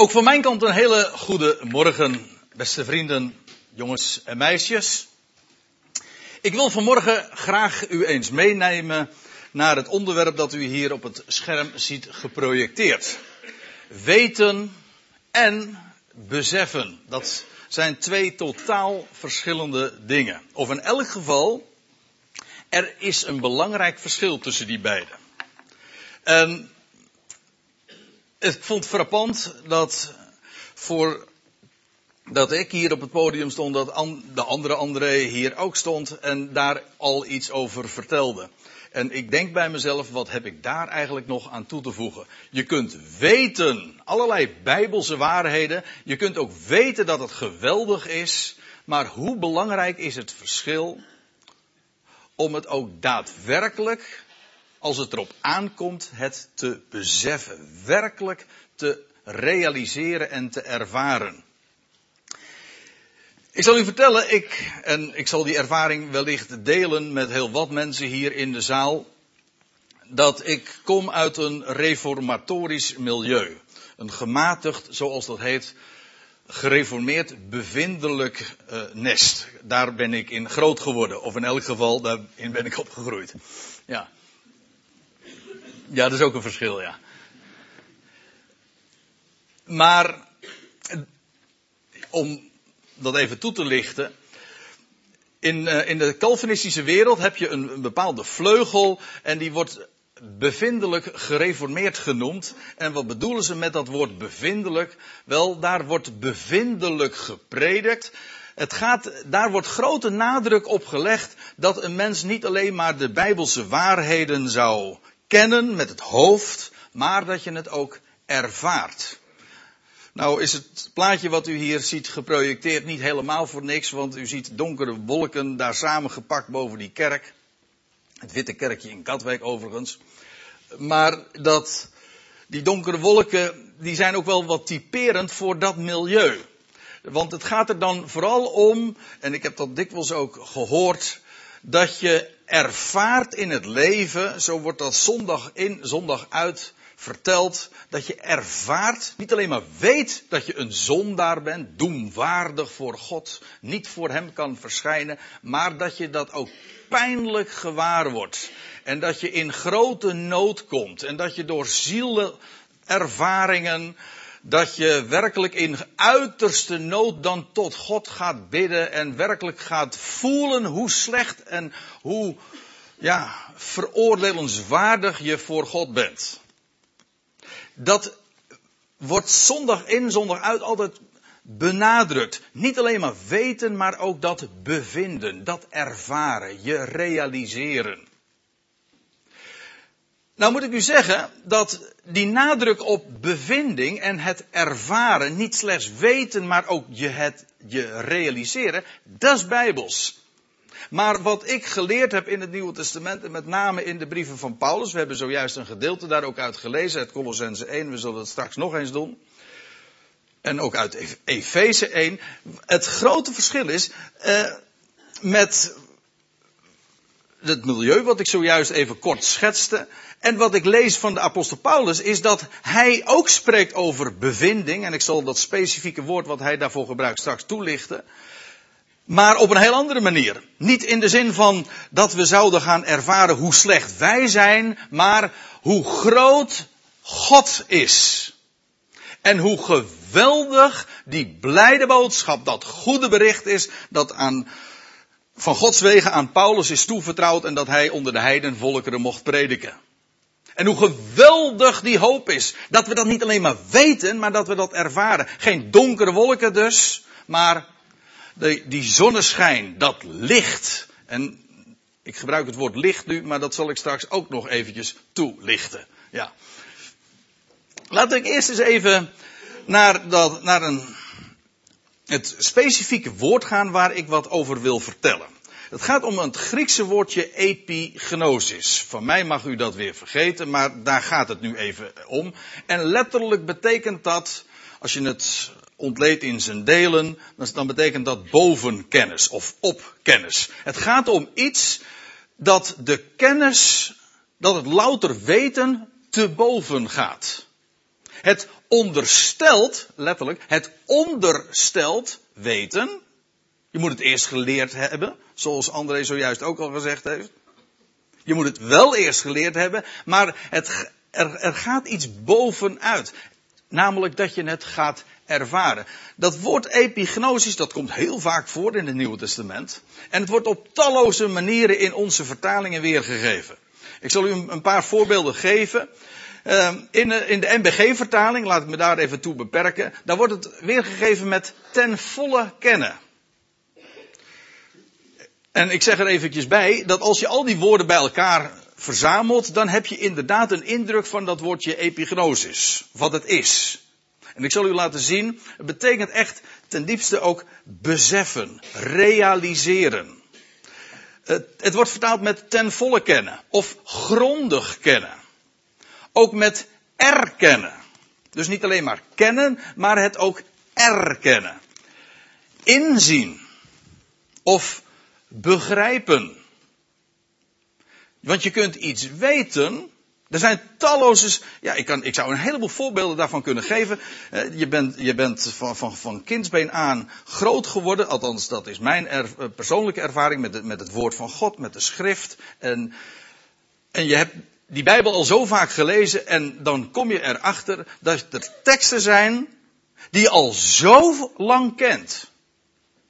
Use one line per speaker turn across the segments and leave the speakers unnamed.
Ook van mijn kant een hele goede morgen, beste vrienden, jongens en meisjes. Ik wil vanmorgen graag u eens meenemen naar het onderwerp dat u hier op het scherm ziet geprojecteerd. Weten en beseffen. Dat zijn twee totaal verschillende dingen. Of in elk geval, er is een belangrijk verschil tussen die beiden. En ik vond frappant dat voor dat ik hier op het podium stond, dat de andere André hier ook stond en daar al iets over vertelde. En ik denk bij mezelf, wat heb ik daar eigenlijk nog aan toe te voegen? Je kunt weten, allerlei bijbelse waarheden, je kunt ook weten dat het geweldig is, maar hoe belangrijk is het verschil om het ook daadwerkelijk als het erop aankomt, het te beseffen. Werkelijk te realiseren en te ervaren. Ik zal u vertellen, ik, en ik zal die ervaring wellicht delen met heel wat mensen hier in de zaal, dat ik kom uit een reformatorisch milieu. Een gematigd, zoals dat heet, gereformeerd bevindelijk uh, nest. Daar ben ik in groot geworden, of in elk geval, daarin ben ik opgegroeid. Ja. Ja, dat is ook een verschil, ja. Maar om dat even toe te lichten. In, uh, in de Calvinistische wereld heb je een, een, bepaalde vleugel en die wordt bevindelijk gereformeerd genoemd. En wat bedoelen ze met dat woord bevindelijk? Wel, daar wordt bevindelijk gepredikt. Het gaat, daar wordt grote nadruk op gelegd dat een mens niet alleen maar de bijbelse waarheden zou kennen met het hoofd, maar dat je het ook ervaart. Nou is het plaatje wat u hier ziet geprojecteerd niet helemaal voor niks, want u ziet donkere wolken daar samengepakt boven die kerk. Het witte kerkje in Katwijk overigens. Maar dat, die donkere wolken, die zijn ook wel wat typerend voor dat milieu. Want het gaat er dan vooral om, en ik heb dat dikwijls ook gehoord, dat je ervaart in het leven, zo wordt dat zondag in, zondag uit verteld, dat je ervaart, niet alleen maar weet dat je een zondaar bent, doemwaardig voor God, niet voor Hem kan verschijnen, maar dat je dat ook pijnlijk gewaar wordt. En dat je in grote nood komt en dat je door zielervaringen dat je werkelijk in uiterste nood dan tot God gaat bidden en werkelijk gaat voelen hoe slecht en hoe ja, veroordelenswaardig je voor God bent. Dat wordt zondag in, zondag uit altijd benadrukt. Niet alleen maar weten, maar ook dat bevinden, dat ervaren, je realiseren. Nou moet ik u zeggen dat die nadruk op bevinding en het ervaren, niet slechts weten, maar ook je het je realiseren, dat is bijbels. Maar wat ik geleerd heb in het Nieuwe Testament, en met name in de brieven van Paulus, we hebben zojuist een gedeelte daar ook uit gelezen, uit Colossense 1, we zullen het straks nog eens doen. En ook uit Efeze 1. Het grote verschil is, eh, met het milieu wat ik zojuist even kort schetste. En wat ik lees van de apostel Paulus is dat hij ook spreekt over bevinding. En ik zal dat specifieke woord wat hij daarvoor gebruikt straks toelichten. Maar op een heel andere manier. Niet in de zin van dat we zouden gaan ervaren hoe slecht wij zijn, maar hoe groot God is. En hoe geweldig die blijde boodschap, dat goede bericht is, dat aan van Gods wegen aan Paulus is toevertrouwd en dat hij onder de heidenvolkeren mocht prediken. En hoe geweldig die hoop is. Dat we dat niet alleen maar weten, maar dat we dat ervaren. Geen donkere wolken dus, maar de, die zonneschijn, dat licht. En ik gebruik het woord licht nu, maar dat zal ik straks ook nog eventjes toelichten. Ja. Laat ik eerst eens even naar, dat, naar een het specifieke woord gaan waar ik wat over wil vertellen. Het gaat om het Griekse woordje epignosis. Van mij mag u dat weer vergeten, maar daar gaat het nu even om. En letterlijk betekent dat, als je het ontleedt in zijn delen, dan betekent dat bovenkennis of opkennis. Het gaat om iets dat de kennis, dat het louter weten te boven gaat. Het onderstelt, letterlijk, het onderstelt weten. Je moet het eerst geleerd hebben, zoals André zojuist ook al gezegd heeft. Je moet het wel eerst geleerd hebben, maar het, er, er gaat iets bovenuit. Namelijk dat je het gaat ervaren. Dat woord epignosis, dat komt heel vaak voor in het Nieuwe Testament. En het wordt op talloze manieren in onze vertalingen weergegeven. Ik zal u een paar voorbeelden geven. Ehm, in de, in de MBG-vertaling, laat ik me daar even toe beperken, daar wordt het weergegeven met ten volle kennen. En ik zeg er eventjes bij, dat als je al die woorden bij elkaar verzamelt, dan heb je inderdaad een indruk van dat woordje epignosis. Wat het is. En ik zal u laten zien, het betekent echt ten diepste ook beseffen, realiseren. Het wordt vertaald met ten volle kennen of grondig kennen. Ook met erkennen. Dus niet alleen maar kennen, maar het ook erkennen. Inzien of begrijpen. Want je kunt iets weten. Er zijn talloze. Ja, ik, kan, ik zou een heleboel voorbeelden daarvan kunnen geven. Eh, je bent, je bent van, van, van kindsbeen aan groot geworden. Althans, dat is mijn eh, persoonlijke ervaring met, met het woord van God, met de schrift. En, en je hebt die Bijbel al zo vaak gelezen. En dan kom je erachter dat er teksten zijn. die je al zo lang kent.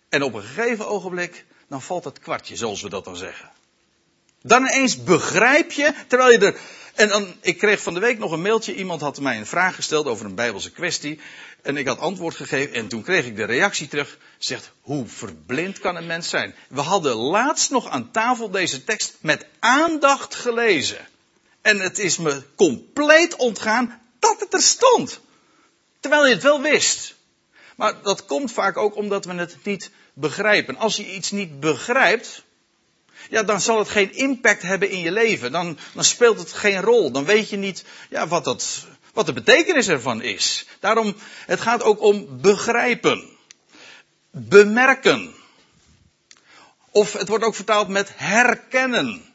En op een gegeven ogenblik. dan valt het kwartje, zoals we dat dan zeggen. Dan ineens begrijp je, terwijl je er. En dan, ik kreeg van de week nog een mailtje. Iemand had mij een vraag gesteld over een Bijbelse kwestie. En ik had antwoord gegeven. En toen kreeg ik de reactie terug. Zegt, hoe verblind kan een mens zijn? We hadden laatst nog aan tafel deze tekst met aandacht gelezen. En het is me compleet ontgaan dat het er stond. Terwijl je het wel wist. Maar dat komt vaak ook omdat we het niet begrijpen. Als je iets niet begrijpt, ja, dan zal het geen impact hebben in je leven. Dan, dan speelt het geen rol. Dan weet je niet ja, wat, dat, wat de betekenis ervan is. Daarom, het gaat ook om begrijpen. Bemerken. Of het wordt ook vertaald met herkennen.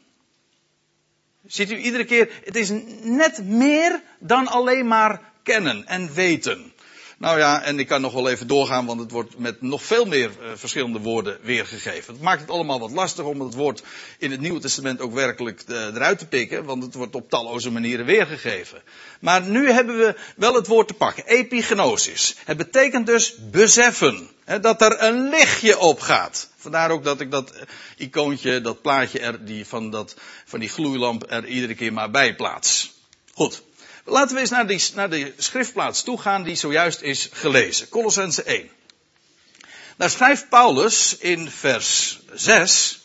Ziet u iedere keer, het is net meer dan alleen maar kennen en weten. Nou ja, en ik kan nog wel even doorgaan, want het wordt met nog veel meer uh, verschillende woorden weergegeven. Het maakt het allemaal wat lastig om het woord in het Nieuwe Testament ook werkelijk uh, eruit te pikken, want het wordt op talloze manieren weergegeven. Maar nu hebben we wel het woord te pakken, epignosis. Het betekent dus beseffen, hè, dat er een lichtje opgaat. Vandaar ook dat ik dat eh, icoontje, dat plaatje er, die, van, dat, van die gloeilamp er iedere keer maar bij plaats. Goed. Laten we eens naar die, naar die schriftplaats toe gaan die zojuist is gelezen. Colossense 1. Daar schrijft Paulus in vers 6.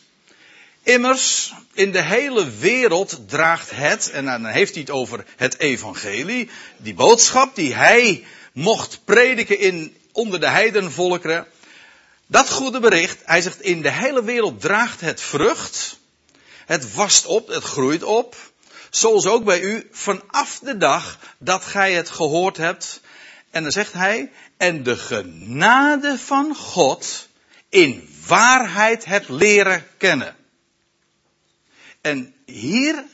Immers, in de hele wereld draagt het, en dan heeft hij het over het evangelie, die boodschap die hij mocht prediken in, onder de heidenvolkeren. Dat goede bericht, hij zegt, in de hele wereld draagt het vrucht. Het wast op, het groeit op. Zoals ook bij u vanaf de dag dat gij het gehoord hebt. En dan zegt hij, en de genade van God in waarheid hebt leren kennen. En hier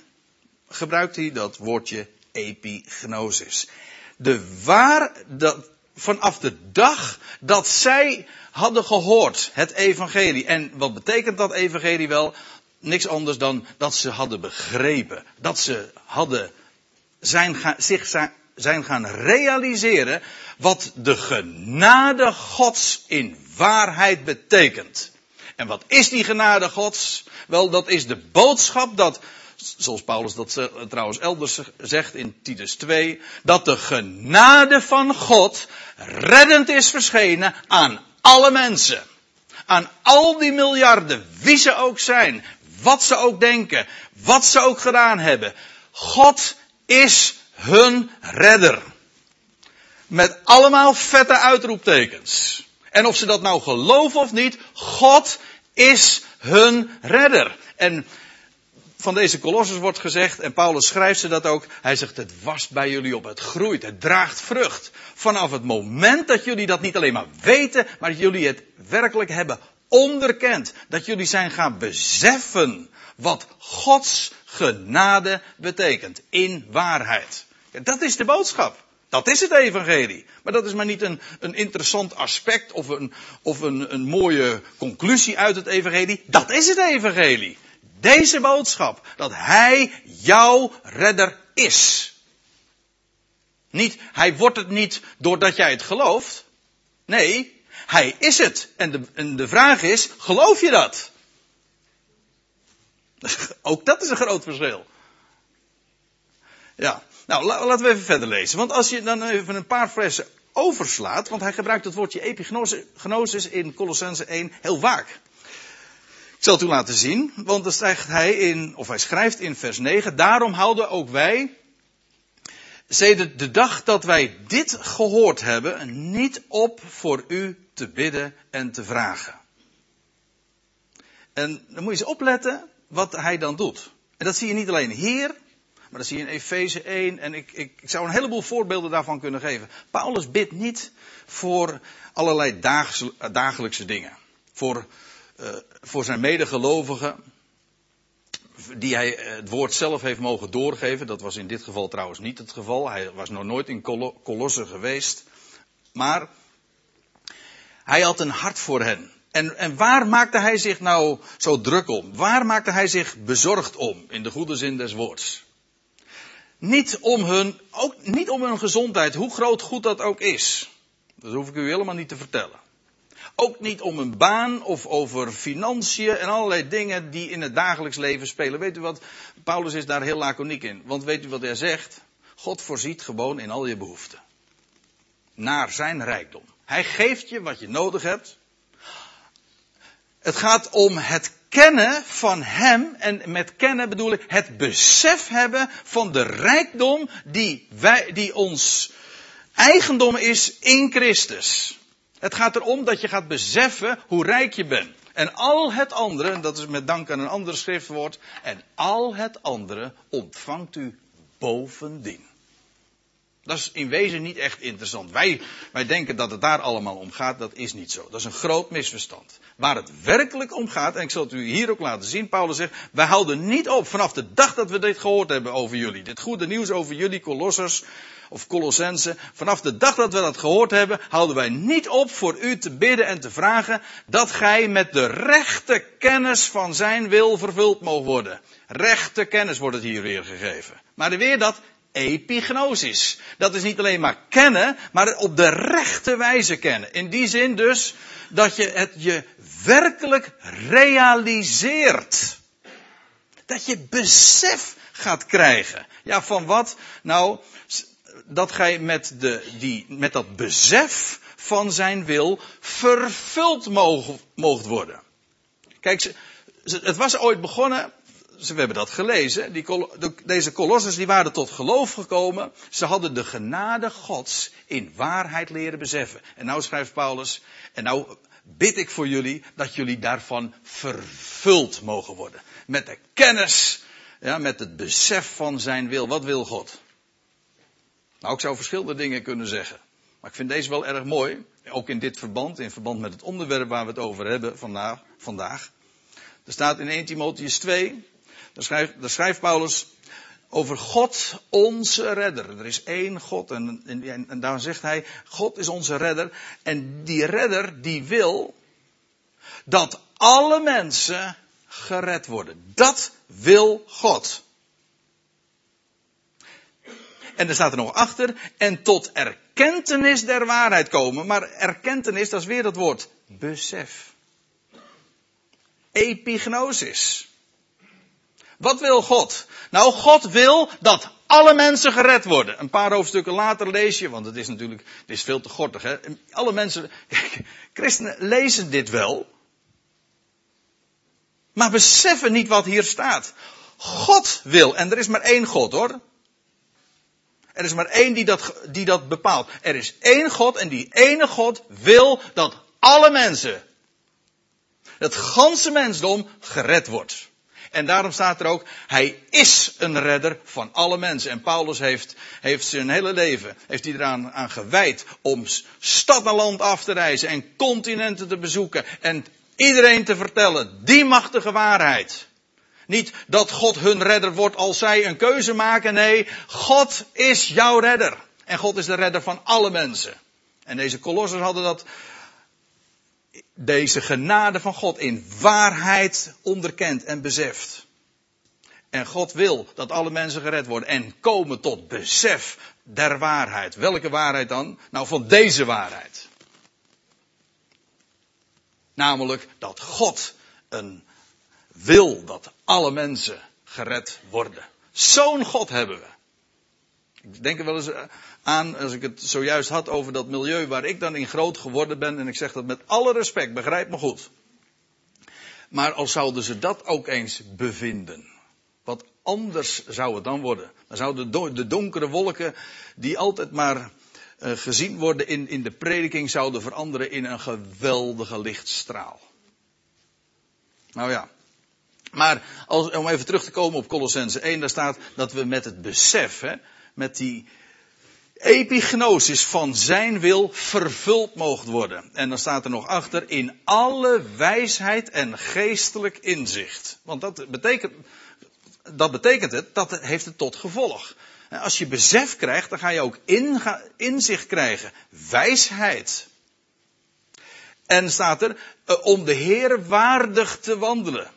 gebruikt hij dat woordje epignosis. De waar, dat, vanaf de dag dat zij hadden gehoord het evangelie. En wat betekent dat evangelie wel? Niks anders dan dat ze hadden begrepen. Dat ze hadden zijn, zich zijn gaan realiseren wat de genade Gods in waarheid betekent. En wat is die genade Gods? Wel, dat is de boodschap dat, zoals Paulus dat trouwens elders zegt in Titus 2, dat de genade van God reddend is verschenen aan alle mensen. Aan al die miljarden, wie ze ook zijn, wat ze ook denken. Wat ze ook gedaan hebben. God is hun redder. Met allemaal vette uitroeptekens. En of ze dat nou geloven of niet, God is hun redder. En van deze kolossus wordt gezegd, en Paulus schrijft ze dat ook, hij zegt het wast bij jullie op, het groeit, het draagt vrucht. Vanaf het moment dat jullie dat niet alleen maar weten, maar dat jullie het werkelijk hebben onderkend. Dat jullie zijn gaan beseffen wat Gods genade betekent. In waarheid. Dat is de boodschap. Dat is het evangelie. Maar dat is maar niet een, een interessant aspect of, een, of een, een mooie conclusie uit het evangelie. Dat is het evangelie. Deze boodschap. Dat hij jouw redder is. Niet, hij wordt het niet doordat jij het gelooft. Nee, hij is het. En de, en de vraag is, geloof je dat? Ook dat is een groot verschil. Ja, nou laten we even verder lezen. Want als je dan even een paar versen overslaat, want hij gebruikt het woordje epignosis in Colossense 1 heel vaak. Ik zal het u laten zien, want dan zegt hij in, of hij schrijft in vers 9, daarom houden ook wij, sedert de dag dat wij dit gehoord hebben, niet op voor u te bidden en te vragen. En dan moet je eens opletten wat hij dan doet. En dat zie je niet alleen hier, maar dat zie je in Efeze 1. En ik, ik, zou een heleboel voorbeelden daarvan kunnen geven. Paulus bidt niet voor allerlei dagelijkse dingen. Voor, uh, voor zijn medegelovigen. Die hij eh, het woord zelf heeft mogen doorgeven. Dat was in dit geval trouwens niet het geval. Hij was nog nooit in Colosse geweest. Maar hij had een hart voor hen. En, en waar maakte hij zich nou zo druk om? Waar maakte hij zich bezorgd om? In de goede zin des woords. Niet om hun, ook niet om hun gezondheid, hoe groot goed dat ook is. Dat hoef ik u helemaal niet te vertellen. Ook niet om een baan of over financiën en allerlei dingen die in het dagelijks leven spelen. Weet u wat? Paulus is daar heel laconiek in. Want weet u wat hij zegt? God voorziet gewoon in al je behoeften. Naar zijn rijkdom. Hij geeft je wat je nodig hebt. Het gaat om het kennen van Hem, en met kennen bedoel ik het besef hebben van de rijkdom die, wij, die ons eigendom is in Christus. Het gaat erom dat je gaat beseffen hoe rijk je bent. En al het andere, dat is met dank aan een ander schriftwoord, en al het andere ontvangt u bovendien. Dat is in wezen niet echt interessant. Wij, wij denken dat het daar allemaal om gaat. Dat is niet zo. Dat is een groot misverstand. Waar het werkelijk om gaat, en ik zal het u hier ook laten zien. Paulus zegt, wij houden niet op vanaf de dag dat we dit gehoord hebben over jullie. Dit goede nieuws over jullie, Colossers of Colossense. Vanaf de dag dat we dat gehoord hebben, houden wij niet op voor u te bidden en te vragen dat gij met de rechte kennis van zijn wil vervuld mogen worden. Rechte kennis wordt het hier weer gegeven. Maar weer dat epignosis. Dat is niet alleen maar kennen, maar op de rechte wijze kennen. In die zin dus dat je het je werkelijk realiseert. Dat je besef gaat krijgen. Ja, van wat? Nou, dat gij met, de, die, met dat besef van zijn wil vervuld moogt worden. Kijk, het was ooit begonnen we hebben dat gelezen. Die, deze kolossers die waren tot geloof gekomen. Ze hadden de genade gods in waarheid leren beseffen. En nou schrijft Paulus, en nou bid ik voor jullie dat jullie daarvan vervuld mogen worden. Met de kennis, ja, met het besef van zijn wil. Wat wil God? Nou, ik zou verschillende dingen kunnen zeggen. Maar ik vind deze wel erg mooi. Ook in dit verband, in verband met het onderwerp waar we het over hebben vandaag. vandaag. Er staat in 1 Timotheus 2, daar schrijft, schrijft Paulus over God, onze redder. Er is één God en, en, en daar zegt hij, God is onze redder. En die redder die wil dat alle mensen gered worden. Dat wil God. En er staat er nog achter, en tot erkentenis der waarheid komen. Maar erkentenis, dat is weer dat woord besef. Epignosis. Wat wil God? Nou, God wil dat alle mensen gered worden. Een paar hoofdstukken later lees je, want het is natuurlijk, het is veel te gortig, hè. Alle mensen, christenen lezen dit wel. Maar beseffen niet wat hier staat. God wil, en er is maar één God hoor. Er is maar één die dat, die dat bepaalt. Er is één God en die ene God wil dat alle mensen, het ganse mensdom, gered wordt. En daarom staat er ook, hij is een redder van alle mensen. En Paulus heeft, heeft zijn hele leven heeft hij eraan aan gewijd om stad en land af te reizen en continenten te bezoeken en iedereen te vertellen die machtige waarheid. Niet dat God hun redder wordt als zij een keuze maken. Nee, God is jouw redder. En God is de redder van alle mensen. En deze kolossers hadden dat, deze genade van God in waarheid onderkend en beseft. En God wil dat alle mensen gered worden en komen tot besef der waarheid. Welke waarheid dan? Nou, van deze waarheid. Namelijk dat God een wil dat alle mensen gered worden. Zo'n God hebben we. Ik denk er wel eens aan, als ik het zojuist had over dat milieu waar ik dan in groot geworden ben, en ik zeg dat met alle respect, begrijp me goed. Maar als zouden ze dat ook eens bevinden. Wat anders zou het dan worden. Dan zouden de donkere wolken, die altijd maar eh, gezien worden in, in de prediking, zouden veranderen in een geweldige lichtstraal. Nou ja. Maar als, om even terug te komen op Colossense 1, daar staat dat we met het besef, hè, met die epignosis van zijn wil vervuld mogen worden. En dan staat er nog achter in alle wijsheid en geestelijk inzicht. Want dat betekent, dat betekent het, dat heeft het tot gevolg. Als je besef krijgt, dan ga je ook inzicht krijgen. Wijsheid. En staat er, eh, om de Heer waardig te wandelen.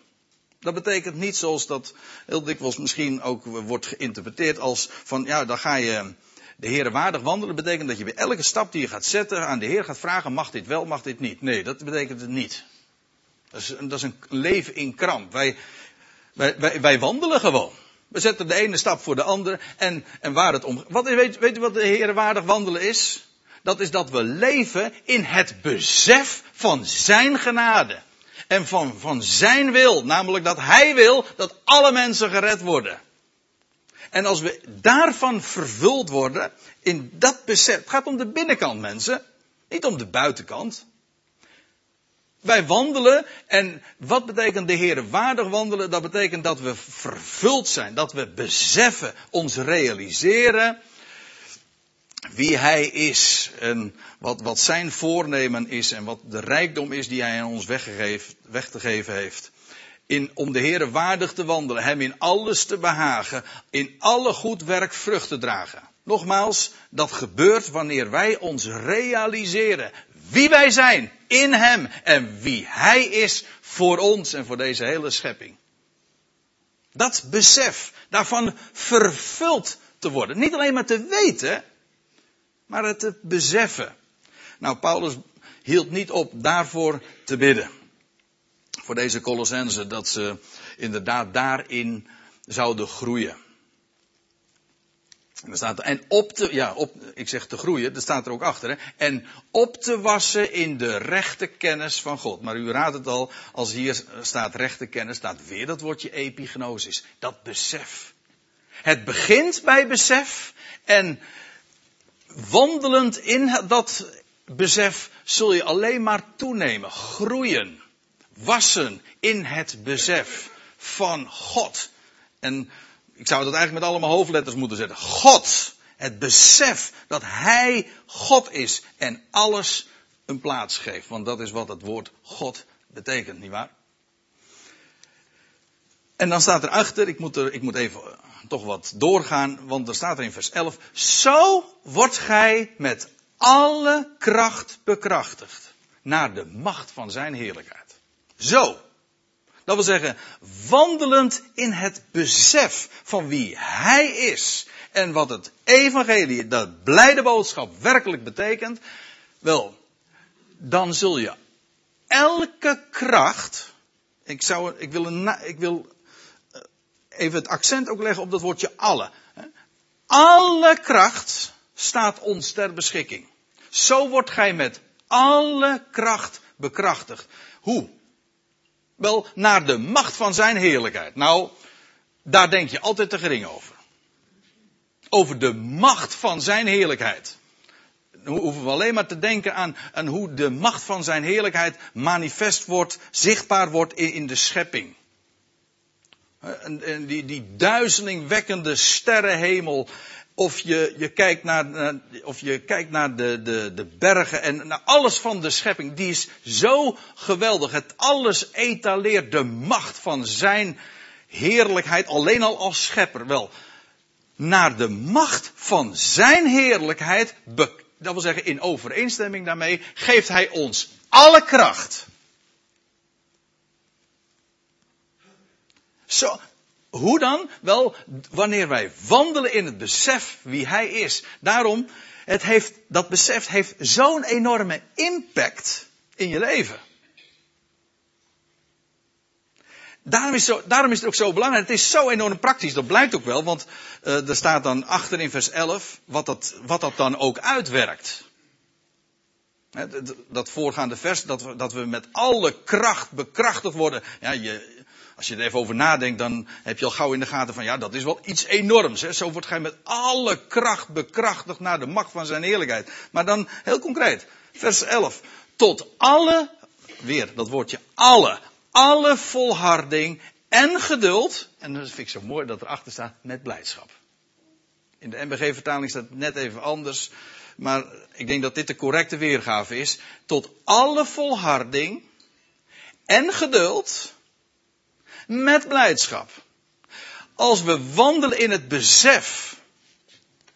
Dat betekent niet zoals dat heel dikwijls misschien ook wordt geïnterpreteerd als van, ja, dan ga je de Heer waardig wandelen. Betekent dat je bij elke stap die je gaat zetten aan de Heer gaat vragen, mag dit wel, mag dit niet. Nee, dat betekent het niet. Dat is, dat is een leven in kramp. Wij, wij, wij, wij wandelen gewoon. We zetten de ene stap voor de andere. En, en waar het om. Wat, weet, weet u wat de Heer waardig wandelen is? Dat is dat we leven in het besef van Zijn genade. En van, van Zijn wil. Namelijk dat Hij wil dat alle mensen gered worden. En als we daarvan vervuld worden, in dat besef. Het gaat om de binnenkant, mensen. Niet om de buitenkant. Wij wandelen en wat betekent de Heer waardig wandelen? Dat betekent dat we vervuld zijn, dat we beseffen, ons realiseren wie Hij is en wat, wat Zijn voornemen is en wat de rijkdom is die Hij aan ons weg te geven heeft. In, om de Heer waardig te wandelen, Hem in alles te behagen, in alle goed werk vrucht te dragen. Nogmaals, dat gebeurt wanneer wij ons realiseren wie wij zijn in Hem en wie Hij is voor ons en voor deze hele schepping. Dat besef, daarvan vervuld te worden. Niet alleen maar te weten, maar het te beseffen. Nou, Paulus hield niet op daarvoor te bidden. Voor deze Colossense, dat ze inderdaad daarin zouden groeien. En, staat en op te, ja, op, ik zeg te groeien, dat staat er ook achter. Hè? En op te wassen in de rechte kennis van God. Maar u raadt het al, als hier staat rechte kennis, staat weer dat woordje epignosis. Dat besef. Het begint bij besef en wandelend in dat besef zul je alleen maar toenemen, groeien, wassen in het besef van God. En ik zou dat eigenlijk met allemaal hoofdletters moeten zetten. God. Het besef dat Hij God is en alles een plaats geeft. Want dat is wat het woord God betekent, nietwaar? En dan staat erachter, ik moet, er, ik moet even eh, toch wat doorgaan, want er staat er in vers 11. Zo wordt gij met alle kracht bekrachtigd. Naar de macht van zijn heerlijkheid. Zo. Dat wil zeggen, wandelend in het besef van wie Hij is en wat het evangelie, dat blijde boodschap werkelijk betekent, wel, dan zul je elke kracht, ik, zou, ik, wil, ik wil eh, even het accent ook leggen op dat woordje alle. Alle kracht staat ons ter beschikking. Zo wordt gij met alle kracht bekrachtigd. Hoe? Wel, naar de macht van zijn heerlijkheid. Nou, daar denk je altijd te gering over. Over de macht van zijn heerlijkheid. Dan hoeven we alleen maar te denken aan, hoe de macht van zijn heerlijkheid manifest wordt, zichtbaar wordt in, in de schepping. En, en die, die duizelingwekkende sterrenhemel of je, je kijkt naar, of je kijkt naar de, de, de bergen en naar alles van de schepping. Die is zo geweldig. Het alles etaleert de macht van zijn heerlijkheid alleen al als schepper. Wel, naar de macht van zijn heerlijkheid, dat wil zeggen in overeenstemming daarmee, geeft hij ons alle kracht. Zo, hoe dan? Wel, wanneer wij wandelen in het besef wie hij is. Daarom, het heeft, dat besef heeft zo'n enorme impact in je leven. Daarom is, daarom is, het ook zo belangrijk. Het is zo enorm praktisch. Dat blijkt ook wel, want uh, er staat dan achter in vers 11 wat dat, wat dat dan ook uitwerkt. dat voorgaande vers, dat we, dat we met alle kracht bekrachtigd worden. Ja, je, als je er even over nadenkt, dan heb je al gauw in de gaten van, ja, dat is wel iets enorms. Hè? Zo wordt gij met alle kracht bekrachtigd naar de macht van zijn eerlijkheid. Maar dan heel concreet, vers 11. Tot alle, weer dat woordje alle, alle volharding en geduld. En dat vind ik zo mooi dat erachter staat, met blijdschap. In de MBG-vertaling staat het net even anders. Maar ik denk dat dit de correcte weergave is. Tot alle volharding en geduld met blijdschap. Als we wandelen in het besef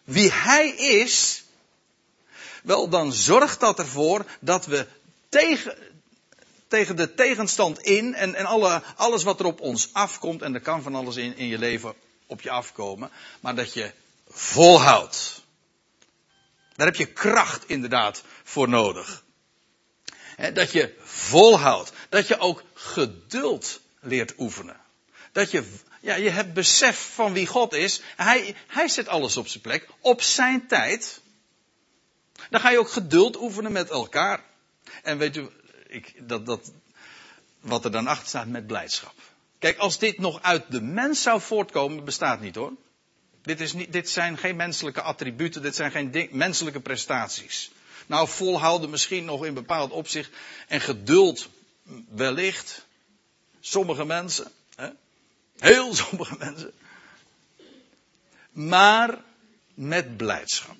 wie Hij is, wel dan zorgt dat ervoor dat we tegen, tegen de tegenstand in en, en alle, alles wat er op ons afkomt, en er kan van alles in, in je leven op je afkomen, maar dat je volhoudt. Daar heb je kracht inderdaad voor nodig. dat je volhoudt. Dat je ook geduld leert oefenen. Dat je, ja, je hebt besef van wie God is. Hij, hij zet alles op zijn plek, op zijn tijd. Dan ga je ook geduld oefenen met elkaar. En weet u, ik, dat, dat, wat er dan achter staat met blijdschap. Kijk, als dit nog uit de mens zou voortkomen, bestaat niet hoor. Dit, is niet, dit zijn geen menselijke attributen, dit zijn geen menselijke prestaties. Nou, volhouden misschien nog in bepaald opzicht en geduld wellicht. Sommige mensen. Hè? Heel sommige mensen. Maar met blijdschap.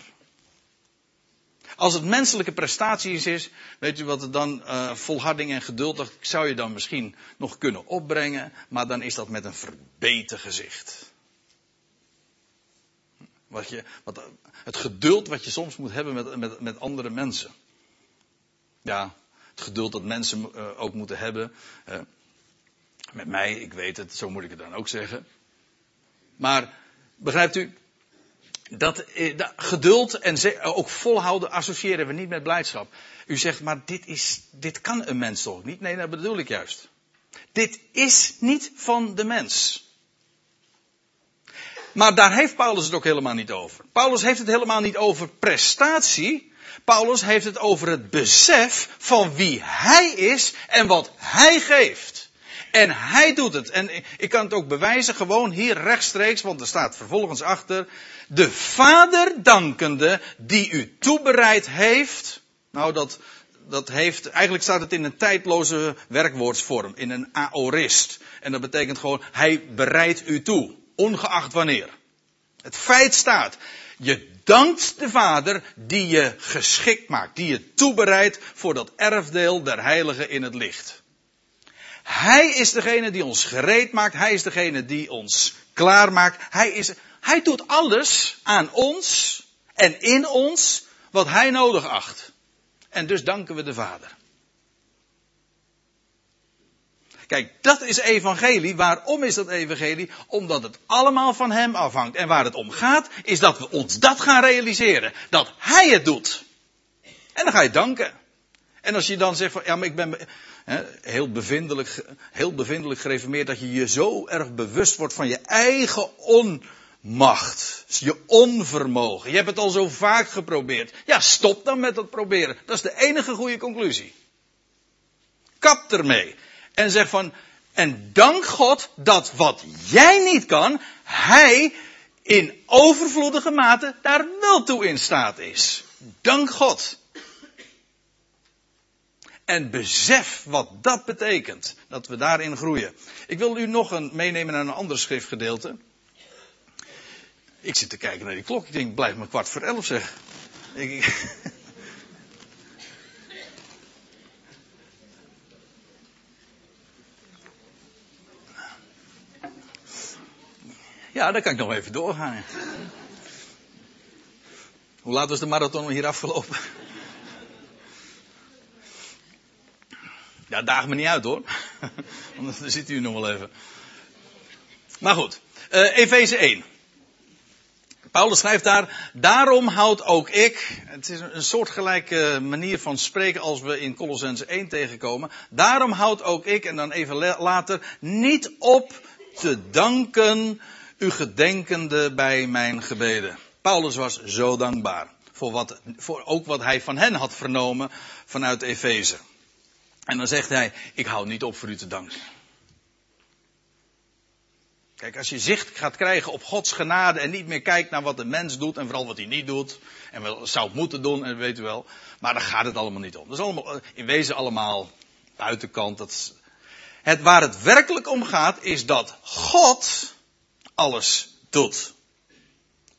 Als het menselijke prestaties is, weet u wat het dan uh, volharding en geduld, dat zou je dan misschien nog kunnen opbrengen, maar dan is dat met een verbeten gezicht. Wat je, wat, het geduld wat je soms moet hebben met, met, met andere mensen. Ja, het geduld dat mensen uh, ook moeten hebben. Met mij, ik weet het, zo moet ik het dan ook zeggen. Maar begrijpt u, dat, eh, geduld en ook volhouden associëren we niet met blijdschap. U zegt, maar dit, is, dit kan een mens toch niet? Nee, dat bedoel ik juist. Dit is niet van de mens. Maar daar heeft Paulus het ook helemaal niet over. Paulus heeft het helemaal niet over prestatie. Paulus heeft het over het besef van wie hij is en wat hij geeft. En hij doet het. En ik kan het ook bewijzen, gewoon hier rechtstreeks, want er staat vervolgens achter. De Vader dankende die u toebereid heeft. Nou, dat, dat heeft, eigenlijk staat het in een tijdloze werkwoordsvorm, in een aorist. En dat betekent gewoon, hij bereidt u toe, ongeacht wanneer. Het feit staat, je dankt de Vader die je geschikt maakt, die je toebereidt voor dat erfdeel der heiligen in het licht. Hij is degene die ons gereed maakt. Hij is degene die ons klaarmaakt. Hij, is, hij doet alles aan ons en in ons wat hij nodig acht. En dus danken we de Vader. Kijk, dat is evangelie. Waarom is dat evangelie? Omdat het allemaal van hem afhangt. En waar het om gaat, is dat we ons dat gaan realiseren. Dat hij het doet. En dan ga je danken. En als je dan zegt van, ja, maar ik ben, heel, bevindelijk, heel bevindelijk gereformeerd dat je je zo erg bewust wordt van je eigen onmacht. Je onvermogen. Je hebt het al zo vaak geprobeerd. Ja, stop dan met dat proberen. Dat is de enige goede conclusie. Kap ermee. En zeg van, en dank God dat wat jij niet kan, Hij in overvloedige mate daar wel toe in staat is. Dank God. En besef wat dat betekent. Dat we daarin groeien. Ik wil u nog een meenemen naar een ander schriftgedeelte. Ik zit te kijken naar die klok. Ik denk, blijf maar kwart voor elf zeg. Ik, Ja, dan kan ik nog even doorgaan. Hoe laat was de marathon hier afgelopen? Ja, daag me niet uit hoor. Want dan zit u nog wel even. Maar goed, uh, Efeze 1. Paulus schrijft daar, daarom houd ook ik, het is een soortgelijke manier van spreken als we in Colossens 1 tegenkomen, daarom houd ook ik, en dan even later, niet op te danken, u gedenkende bij mijn gebeden. Paulus was zo dankbaar voor, wat, voor ook wat hij van hen had vernomen vanuit Efeze. En dan zegt hij, ik hou niet op voor u te danken. Kijk, als je zicht gaat krijgen op Gods genade en niet meer kijkt naar wat de mens doet en vooral wat hij niet doet en wel zou moeten doen, en weet u wel, maar daar gaat het allemaal niet om. Dat is allemaal, in wezen allemaal buitenkant. Dat het, waar het werkelijk om gaat is dat God alles doet.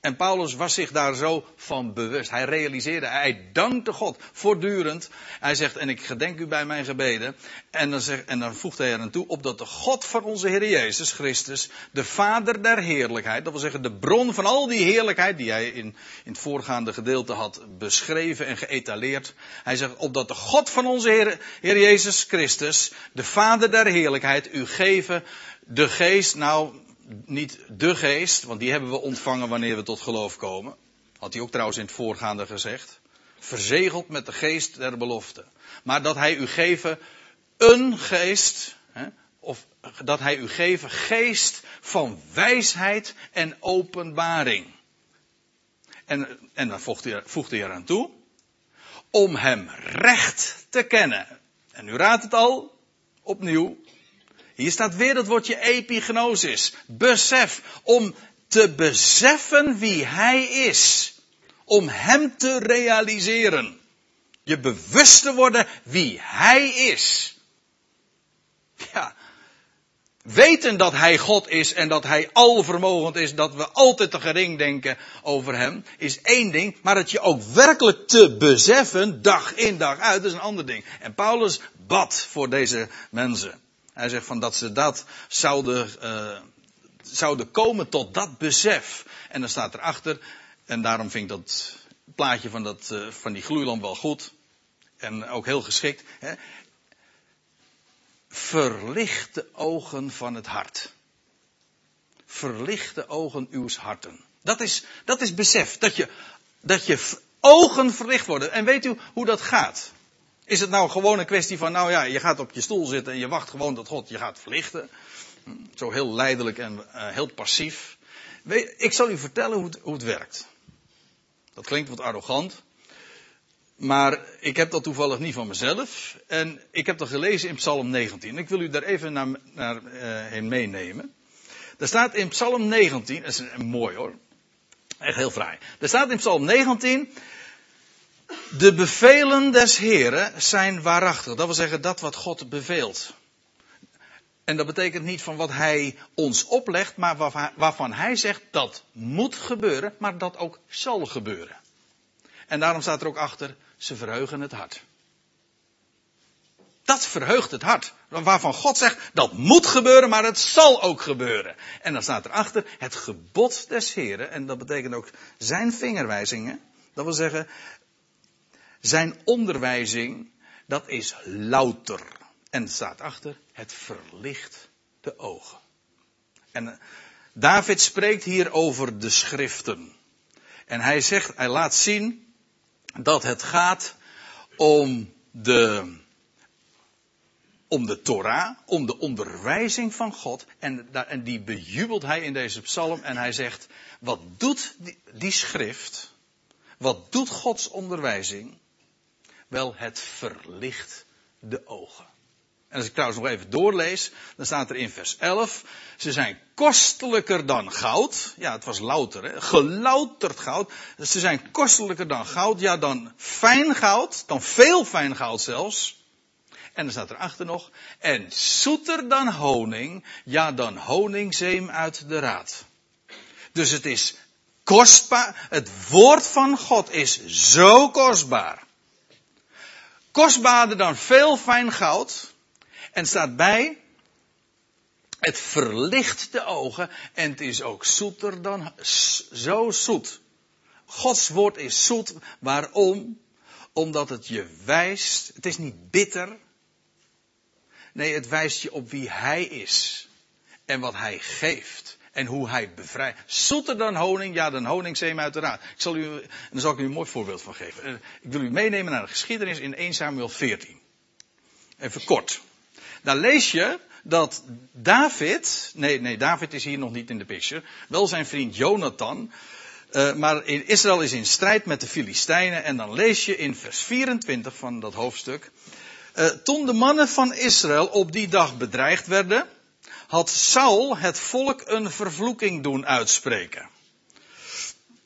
En Paulus was zich daar zo van bewust. Hij realiseerde, hij dankte God voortdurend. Hij zegt, en ik gedenk u bij mijn gebeden. En dan, zegt, en dan voegt hij er aan toe, opdat de God van onze Heer Jezus Christus, de Vader der heerlijkheid, dat wil zeggen de bron van al die heerlijkheid die hij in, in het voorgaande gedeelte had beschreven en geëtaleerd. Hij zegt, opdat de God van onze Heer, Jezus Christus, de Vader der heerlijkheid, u geven de geest, nou, niet de geest, want die hebben we ontvangen wanneer we tot geloof komen. Had hij ook trouwens in het voorgaande gezegd. Verzegeld met de geest der belofte. Maar dat hij u geven een geest, hè, of dat hij u geven geest van wijsheid en openbaring. En, en dan voegt hij, voegt hij eraan toe. Om hem recht te kennen. En u raadt het al, opnieuw. Hier staat weer dat woordje epignosis. Besef. Om te beseffen wie hij is. Om hem te realiseren. Je bewust te worden wie hij is. Ja. Weten dat hij God is en dat hij alvermogend is, dat we altijd te gering denken over hem, is één ding. Maar het je ook werkelijk te beseffen, dag in dag uit, is een ander ding. En Paulus bad voor deze mensen. Hij zegt van dat ze dat zouden, uh, zouden komen tot dat besef. En dan staat erachter, en daarom vind ik dat plaatje van, dat, uh, van die gloeilamp wel goed. En ook heel geschikt. Hè. Verlicht de ogen van het hart. Verlicht de ogen uw harten. Dat is, dat is besef. Dat je, dat je ogen verlicht worden. En weet u hoe dat gaat? Is het nou gewoon een kwestie van, nou ja, je gaat op je stoel zitten en je wacht gewoon dat God je gaat verlichten? Hm, zo heel leidelijk en uh, heel passief. Ik zal u vertellen hoe het, hoe het werkt. Dat klinkt wat arrogant. Maar ik heb dat toevallig niet van mezelf. En ik heb dat gelezen in Psalm 19. Ik wil u daar even naar, uh, heen meenemen. Er staat in Psalm 19, dat is mooi hoor. Echt heel fraai. Er staat in Psalm 19. De bevelen des Heren zijn waarachtig. Dat wil zeggen dat wat God beveelt. En dat betekent niet van wat Hij ons oplegt, maar waarvan Hij zegt dat moet gebeuren, maar dat ook zal gebeuren. En daarom staat er ook achter, ze verheugen het hart. Dat verheugt het hart. Waarvan God zegt, dat moet gebeuren, maar het zal ook gebeuren. En dan staat erachter, het gebod des Heren, en dat betekent ook zijn vingerwijzingen. Dat wil zeggen, zijn onderwijzing, dat is louter. En staat achter, het verlicht de ogen. En eh, David spreekt hier over de schriften. En hij zegt, hij laat zien dat het gaat om de, om de Torah, om de onderwijzing van God. En, en die bejubelt hij in deze psalm. En hij zegt, wat doet die schrift? Wat doet Gods onderwijzing? Wel, het verlicht de ogen. En als ik trouwens nog even doorlees, dan staat er in vers 11, ze zijn kostelijker dan goud. Ja, het was louter, hè? gelouterd goud. Ze zijn kostelijker dan goud, ja dan fijn goud, dan veel fijn goud zelfs. En dan staat er achter nog, en zoeter dan honing, ja dan honingzeem uit de raad. Dus het is kostbaar, het woord van God is zo kostbaar kostbaarder dan veel fijn goud. En staat bij, Het verlicht de ogen en het is ook zoeter dan zo zoet. Gods woord is zoet. Waarom? Omdat het je wijst. Het is niet bitter. Nee, het wijst je op wie Hij is. En wat Hij geeft. En hoe Hij bevrijdt. Zoeter dan honing. Ja, dan honingseem uiteraard. Ik zal u, zal ik u een mooi voorbeeld van geven. Eh, ik wil u meenemen naar de geschiedenis in 1 Samuel 14. Even kort. Daar lees je dat David, nee, nee, David is hier nog niet in de picture, wel zijn vriend Jonathan, uh, maar Israël is in strijd met de Filistijnen en dan lees je in vers 24 van dat hoofdstuk, uh, toen de mannen van Israël op die dag bedreigd werden, had Saul het volk een vervloeking doen uitspreken.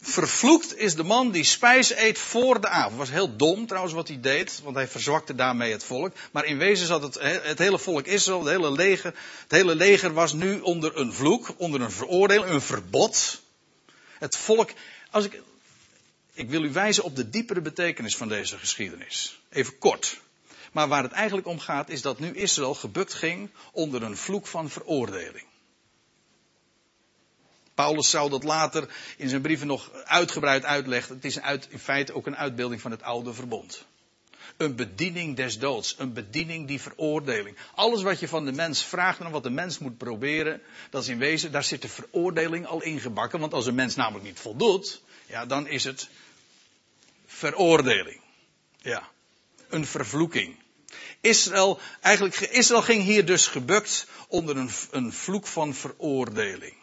Vervloekt is de man die spijs eet voor de avond. Was heel dom trouwens wat hij deed, want hij verzwakte daarmee het volk. Maar in wezen zat het, het hele volk Israël, het hele, leger, het hele leger was nu onder een vloek, onder een veroordeling, een verbod. Het volk, als ik, ik wil u wijzen op de diepere betekenis van deze geschiedenis. Even kort. Maar waar het eigenlijk om gaat is dat nu Israël gebukt ging onder een vloek van veroordeling. Paulus zou dat later in zijn brieven nog uitgebreid uitleggen. Het is uit, in feite ook een uitbeelding van het oude verbond. Een bediening des doods. Een bediening die veroordeling. Alles wat je van de mens vraagt en wat de mens moet proberen. Dat is in wezen, daar zit de veroordeling al ingebakken. Want als een mens namelijk niet voldoet. Ja, dan is het veroordeling. Ja. Een vervloeking. Israël, eigenlijk, Israël ging hier dus gebukt onder een, een vloek van veroordeling.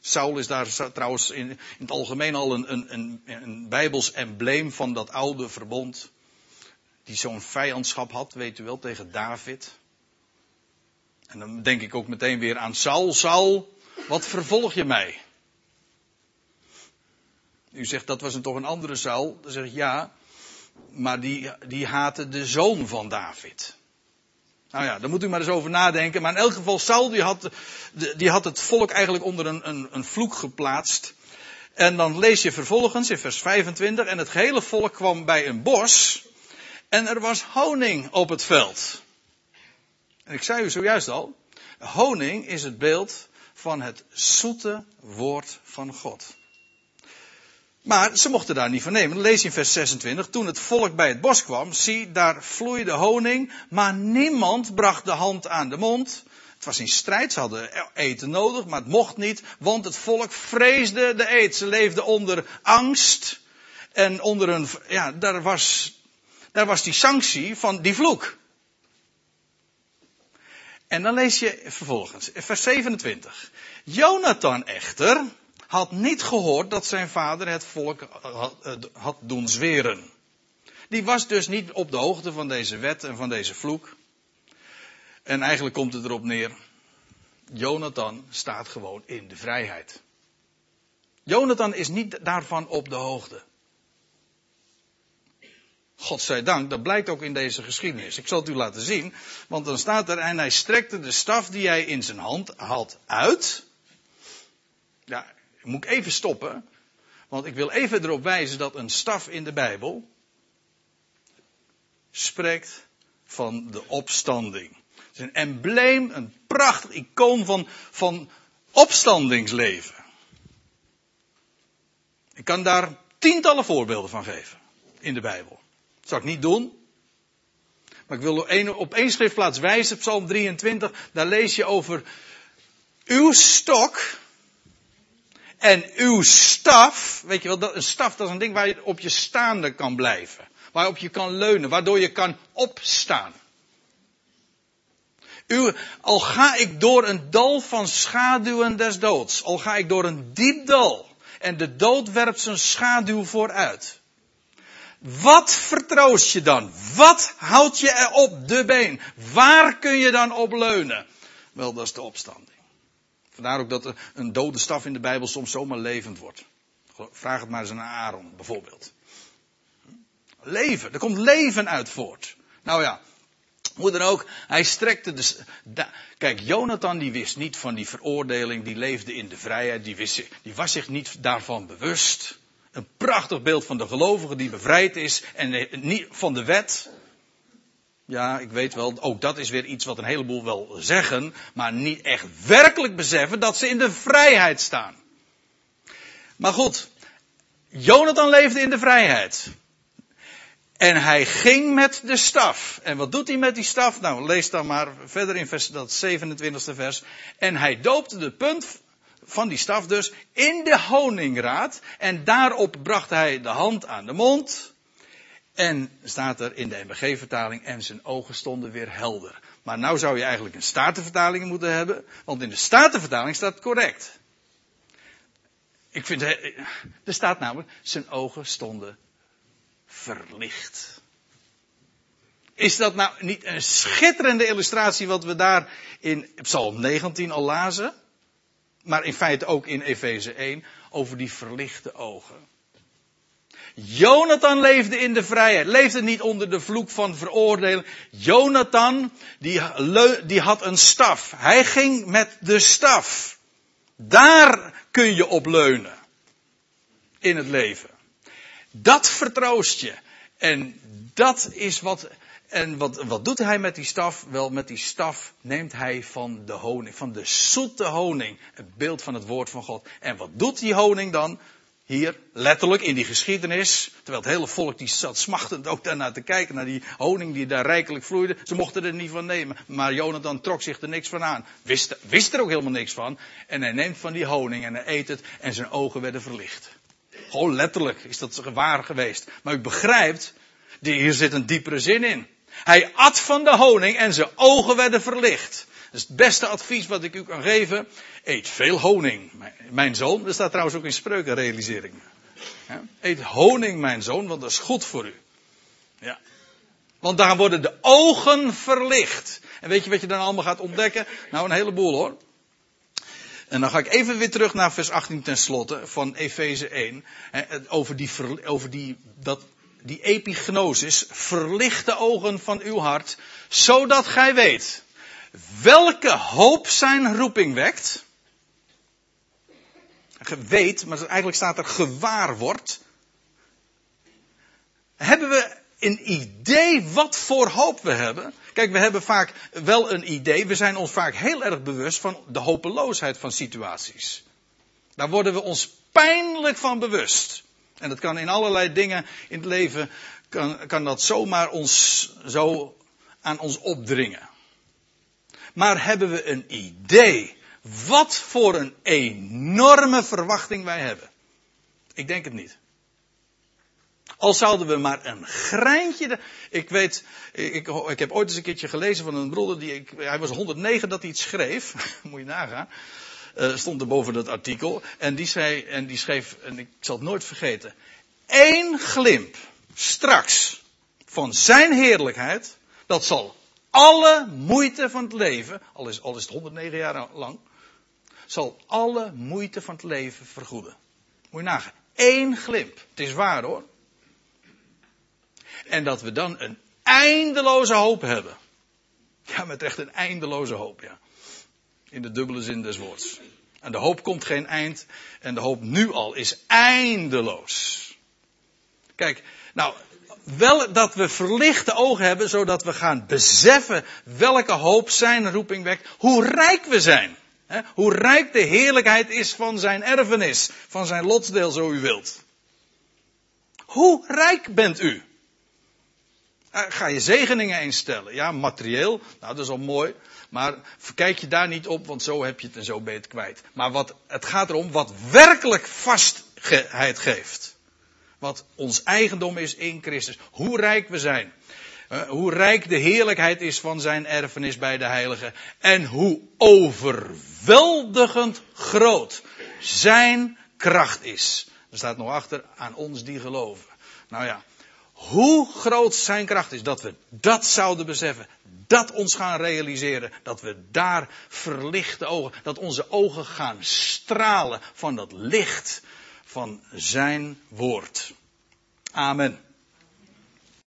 Saul is daar trouwens in, in het algemeen al een, een, een, bijbels embleem van dat oude verbond. Die zo'n vijandschap had, weet u wel, tegen David. En dan denk ik ook meteen weer aan Saul. Saul, wat vervolg je mij? U zegt dat was een, toch een andere Saul. Dan zeg ik ja, maar die, die haatte de zoon van David. Nou ja, daar moet u maar eens over nadenken. Maar in elk geval, Saul die had, die had het volk eigenlijk onder een, een, een vloek geplaatst. En dan lees je vervolgens in vers 25. En het gehele volk kwam bij een bos. En er was honing op het veld. En ik zei u zojuist al. Honing is het beeld van het zoete woord van God. Maar ze mochten daar niet van nemen. Lees je in vers 26. Toen het volk bij het bos kwam, zie, daar vloeide honing, maar niemand bracht de hand aan de mond. Het was in strijd, ze hadden eten nodig, maar het mocht niet, want het volk vreesde de eet. Ze leefden onder angst en onder een, ja, daar was, daar was die sanctie van die vloek. En dan lees je vervolgens, vers 27. Jonathan echter, had niet gehoord dat zijn vader het volk had doen zweren. Die was dus niet op de hoogte van deze wet en van deze vloek. En eigenlijk komt het erop neer. Jonathan staat gewoon in de vrijheid. Jonathan is niet daarvan op de hoogte. God zij dank, dat blijkt ook in deze geschiedenis. Ik zal het u laten zien, want dan staat er, en hij strekte de staf die hij in zijn hand had uit. Ja, moet ik even stoppen. Want ik wil even erop wijzen dat een staf in de Bijbel spreekt van de opstanding. Het is een embleem, een prachtig icoon van, van opstandingsleven. Ik kan daar tientallen voorbeelden van geven in de Bijbel. Dat zou ik niet doen. Maar ik wil op één schriftplaats wijzen, Psalm 23, daar lees je over uw stok, en uw staf, weet je wel, een staf dat is een ding waar je op je staande kan blijven. Waarop je kan leunen, waardoor je kan opstaan. U, al ga ik door een dal van schaduwen des doods, al ga ik door een diep dal, en de dood werpt zijn schaduw vooruit. Wat vertroost je dan? Wat houdt je er op de been? Waar kun je dan op leunen? Wel, dat is de opstanding. Vandaar ook dat een dode staf in de Bijbel soms zomaar levend wordt. Vraag het maar eens aan Aaron, bijvoorbeeld. Leven, er komt leven uit voort. Nou ja, hoe dan ook, hij strekte de. kijk, Jonathan die wist niet van die veroordeling, die leefde in de vrijheid, die, wist, die was zich niet daarvan bewust. Een prachtig beeld van de gelovige die bevrijd is en niet van de wet. Ja, ik weet wel, ook dat is weer iets wat een heleboel wel zeggen, maar niet echt werkelijk beseffen dat ze in de vrijheid staan. Maar goed, Jonathan leefde in de vrijheid. En hij ging met de staf. En wat doet hij met die staf? Nou, lees dan maar verder in vers, dat 27e vers. En hij doopte de punt van die staf dus in de honingraad. En daarop bracht hij de hand aan de mond. En staat er in de MBG-vertaling, en zijn ogen stonden weer helder. Maar nou zou je eigenlijk een statenvertaling moeten hebben, want in de statenvertaling staat correct. Ik vind, er staat namelijk, zijn ogen stonden verlicht. Is dat nou niet een schitterende illustratie wat we daar in Psalm 19 al lazen? Maar in feite ook in Efeze 1 over die verlichte ogen. Jonathan leefde in de vrijheid, leefde niet onder de vloek van veroordeling. Jonathan, die, die had een staf. Hij ging met de staf. Daar kun je op leunen. In het leven. Dat vertroost je. En dat is wat. En wat, wat doet hij met die staf? Wel, met die staf neemt hij van de honing, van de zoete honing, het beeld van het woord van God. En wat doet die honing dan? Hier, letterlijk in die geschiedenis, terwijl het hele volk die zat smachtend ook daarnaar te kijken, naar die honing die daar rijkelijk vloeide. Ze mochten er niet van nemen. Maar Jonathan trok zich er niks van aan. Wist, wist er ook helemaal niks van. En hij neemt van die honing en hij eet het en zijn ogen werden verlicht. Gewoon letterlijk is dat waar geweest. Maar u begrijpt, hier zit een diepere zin in. Hij at van de honing en zijn ogen werden verlicht. Dat is het beste advies wat ik u kan geven. Eet veel honing, mijn zoon. Dat staat trouwens ook in spreuken, realiseer ik me. Eet honing, mijn zoon, want dat is goed voor u. Ja. Want daar worden de ogen verlicht. En weet je wat je dan allemaal gaat ontdekken? Nou, een heleboel hoor. En dan ga ik even weer terug naar vers 18 tenslotte van Efeze 1. Over die, over die, dat, die epignosis. Verlicht de ogen van uw hart. Zodat gij weet welke hoop zijn roeping wekt. Weet, maar eigenlijk staat er gewaar wordt. Hebben we een idee wat voor hoop we hebben? Kijk, we hebben vaak wel een idee. We zijn ons vaak heel erg bewust van de hopeloosheid van situaties. Daar worden we ons pijnlijk van bewust. En dat kan in allerlei dingen in het leven, kan, kan dat zomaar ons zo aan ons opdringen. Maar hebben we een idee wat voor een enorme verwachting wij hebben? Ik denk het niet. Al zouden we maar een greintje. ik weet, ik, ik, heb ooit eens een keertje gelezen van een broeder die. Ik, hij was 109 dat hij iets schreef. Moet je nagaan. Uh, stond er boven dat artikel. En die zei, en die schreef, en ik zal het nooit vergeten. Eén glimp straks van zijn heerlijkheid. Dat zal alle moeite van het leven. Al is, al is het 109 jaar lang. Zal alle moeite van het leven vergoeden. Moet je nagaan. Eén glimp. Het is waar hoor. En dat we dan een eindeloze hoop hebben. Ja, met echt een eindeloze hoop, ja. In de dubbele zin des woords. En de hoop komt geen eind. En de hoop nu al is eindeloos. Kijk, nou, wel dat we verlichte ogen hebben, zodat we gaan beseffen welke hoop zijn roeping wekt, hoe rijk we zijn. Hoe rijk de heerlijkheid is van zijn erfenis, van zijn lotsdeel, zo u wilt. Hoe rijk bent u? Eh, ga je zegeningen instellen. Ja, materieel. Nou, dat is al mooi. Maar kijk je daar niet op, want zo heb je het en zo ben je kwijt. Maar wat, het gaat erom wat werkelijk vastheid geeft. Wat ons eigendom is in Christus. Hoe rijk we zijn. Uh, hoe rijk de heerlijkheid is van zijn erfenis bij de heiligen. En hoe overweldigend groot zijn kracht is. Er staat nog achter aan ons die geloven. Nou ja, hoe groot zijn kracht is, dat we dat zouden beseffen, dat ons gaan realiseren, dat we daar verlichte ogen, dat onze ogen gaan stralen van dat licht van zijn woord. Amen.